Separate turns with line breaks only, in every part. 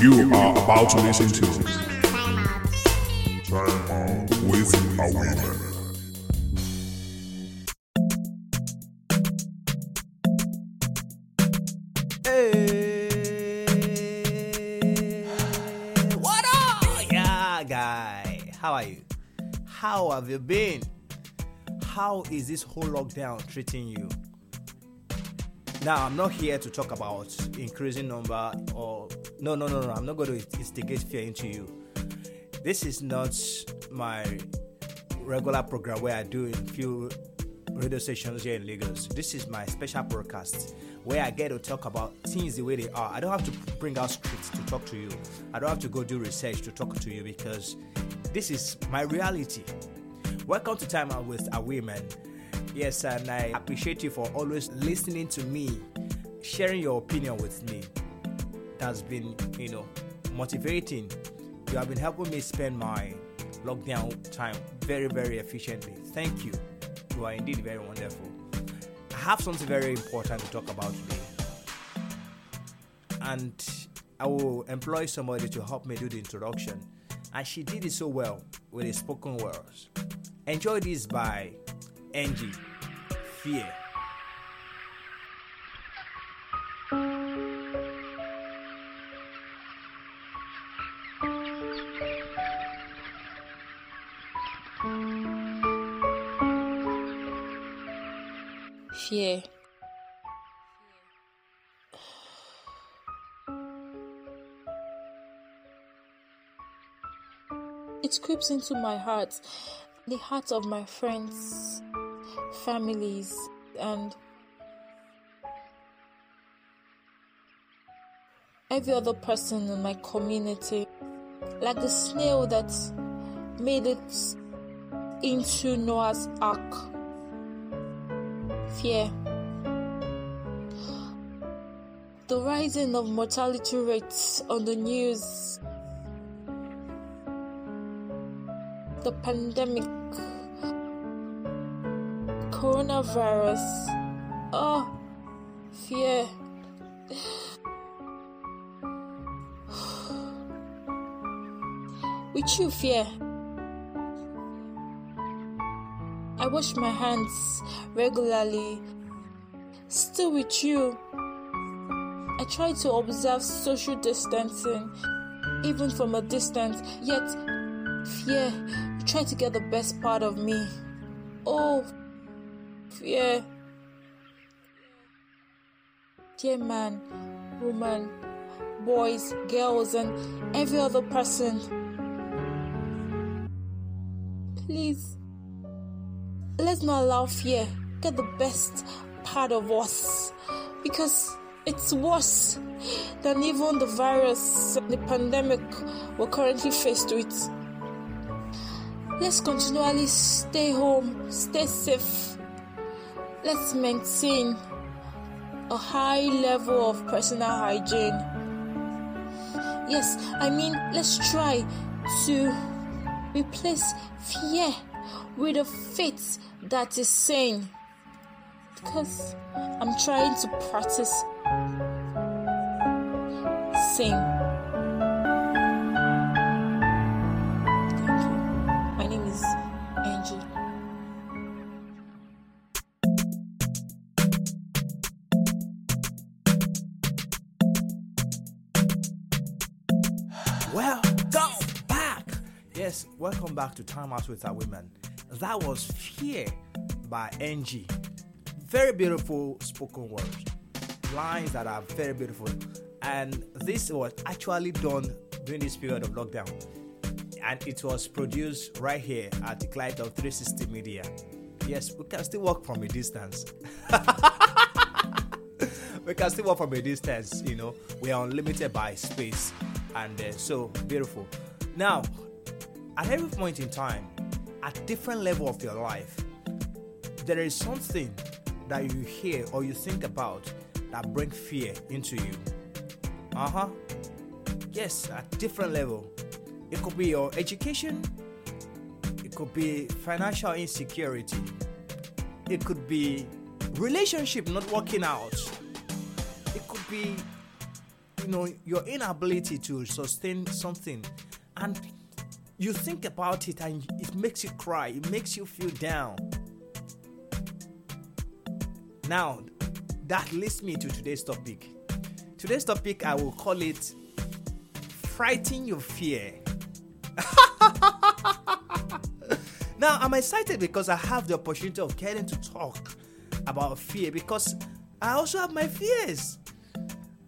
You are about to listen to Time Out with a Woman.
Hey, what up? Yeah, guy. How are you? How have you been? How is this whole lockdown treating you? Now, I'm not here to talk about increasing number or no, no, no, no. I'm not going to instigate fear into you. This is not my regular program where I do in few radio stations here in Lagos. This is my special broadcast where I get to talk about things the way they are. I don't have to bring out scripts to talk to you. I don't have to go do research to talk to you because this is my reality. Welcome to Time Out with a Women. Yes, and I appreciate you for always listening to me, sharing your opinion with me. That's been, you know, motivating. You have been helping me spend my lockdown time very, very efficiently. Thank you. You are indeed very wonderful. I have something very important to talk about today. And I will employ somebody to help me do the introduction. And she did it so well with the spoken words. Enjoy this by Angie. Fear.
Fear. It creeps into my heart, the heart of my friends, families, and every other person in my community. Like the snail that made it into Noah's Ark. Fear. The rising of mortality rates on the news. The pandemic. Coronavirus. Oh, fear. With you, fear. I wash my hands regularly. Still with you. I try to observe social distancing, even from a distance, yet fear try to get the best part of me. Oh, fear. Dear man, woman, boys, girls, and every other person, please let's not allow fear get the best part of us because it's worse than even the virus and the pandemic we're currently faced with. Let's continually stay home, stay safe. Let's maintain a high level of personal hygiene. Yes, I mean, let's try to replace fear with a faith that is sane. Because I'm trying to practice sane.
Welcome back. Yes, welcome back to Time Out with Our Women. That was Fear by Angie. Very beautiful spoken words. Lines that are very beautiful. And this was actually done during this period of lockdown. And it was produced right here at the client of 360 Media. Yes, we can still work from a distance. we can still work from a distance, you know. We are unlimited by space. And uh, so beautiful. Now, at every point in time, at different level of your life, there is something that you hear or you think about that bring fear into you. Uh-huh. Yes, at different level. It could be your education, it could be financial insecurity, it could be relationship not working out, it could be you know your inability to sustain something and you think about it and it makes you cry it makes you feel down. Now that leads me to today's topic. Today's topic i will call it frighten your fear. Now i'm excited because i have the opportunity of getting to talk about fear because i also have my fears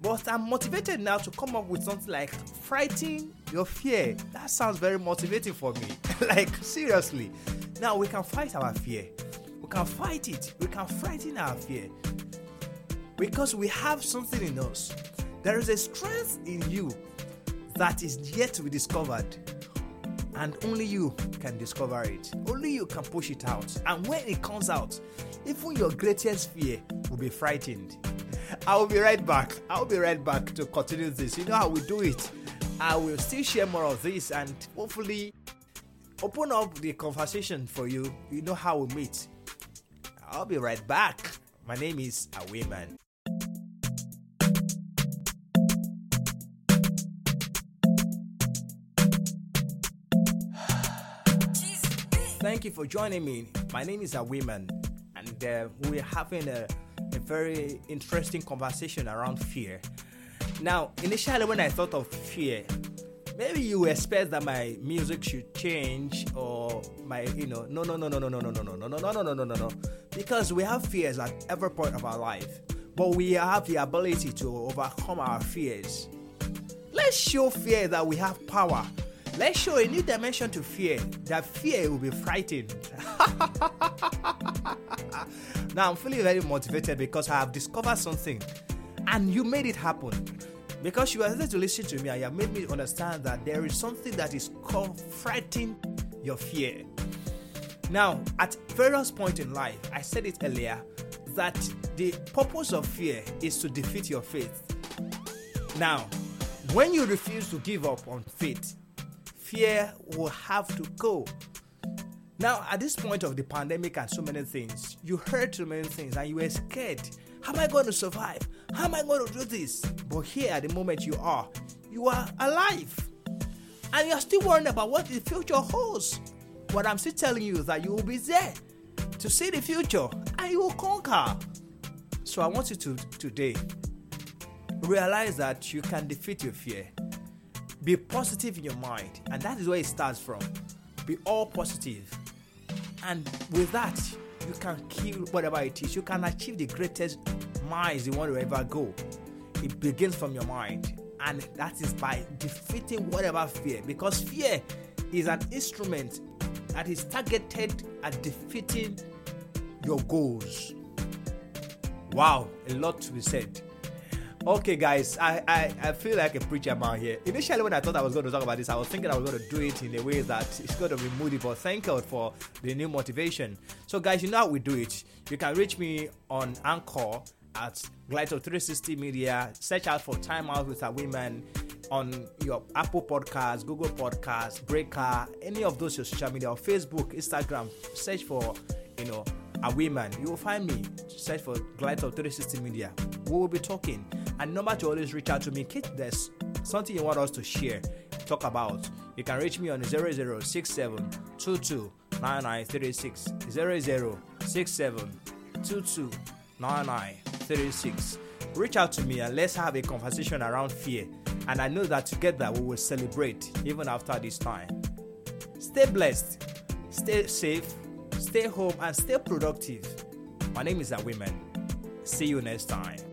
but I'm motivated now to come up with something like frighten your fear. That sounds very motivating for me. like, seriously. Now we can fight our fear. We can fight it. We can frighten our fear. Because we have something in us. There is a strength in you that is yet to be discovered. And only you can discover it. Only you can push it out. And when it comes out, even your greatest fear will be frightened. I will be right back. I will be right back to continue this. You know how we do it. I will still share more of this and hopefully open up the conversation for you. You know how we meet. I'll be right back. My name is Awayman. Thank you for joining me. My name is Awayman, and uh, we're having a a very interesting conversation around fear. Now, initially, when I thought of fear, maybe you expect that my music should change or my, you know, no, no, no, no, no, no, no, no, no, no, no, no, no, no, no, no, no, because we have fears at every point of our life, but we have the ability to overcome our fears. Let's show fear that we have power. Let's show a new dimension to fear. That fear will be frightened. now I'm feeling very motivated because I have discovered something and you made it happen. Because you are there to listen to me and you have made me understand that there is something that is frightening your fear. Now, at various points in life, I said it earlier that the purpose of fear is to defeat your faith. Now, when you refuse to give up on faith, fear will have to go. Now, at this point of the pandemic and so many things, you heard so many things and you were scared. How am I going to survive? How am I going to do this? But here, at the moment you are, you are alive. And you're still worrying about what the future holds. What I'm still telling you that you will be there to see the future and you will conquer. So I want you to today realize that you can defeat your fear. Be positive in your mind, and that is where it starts from. Be all. And with that, you can kill whatever it is. You can achieve the greatest miles you want to ever go. It begins from your mind, and that is by defeating whatever fear. Because fear is an instrument that is targeted at defeating your goals. Wow, a lot to be said. Okay, guys, I, I, I feel like a preacher man here. Initially, when I thought I was going to talk about this, I was thinking I was going to do it in a way that it's going to be moody, but thank God for the new motivation. So, guys, you know how we do it. You can reach me on Anchor at Glyto 360 Media. Search out for Time Out with Awayman on your Apple Podcasts, Google Podcasts, Breaker, any of those social media, or Facebook, Instagram. Search for, you know, Awayman. You will find me. Search for Glyto 360 Media. We will be talking. And number to always reach out to me case there's something you want us to share, talk about. You can reach me on 0067 22 9936. 0067 22 9936. Reach out to me and let's have a conversation around fear. And I know that together we will celebrate even after this time. Stay blessed, stay safe, stay home, and stay productive. My name is Awayman. See you next time.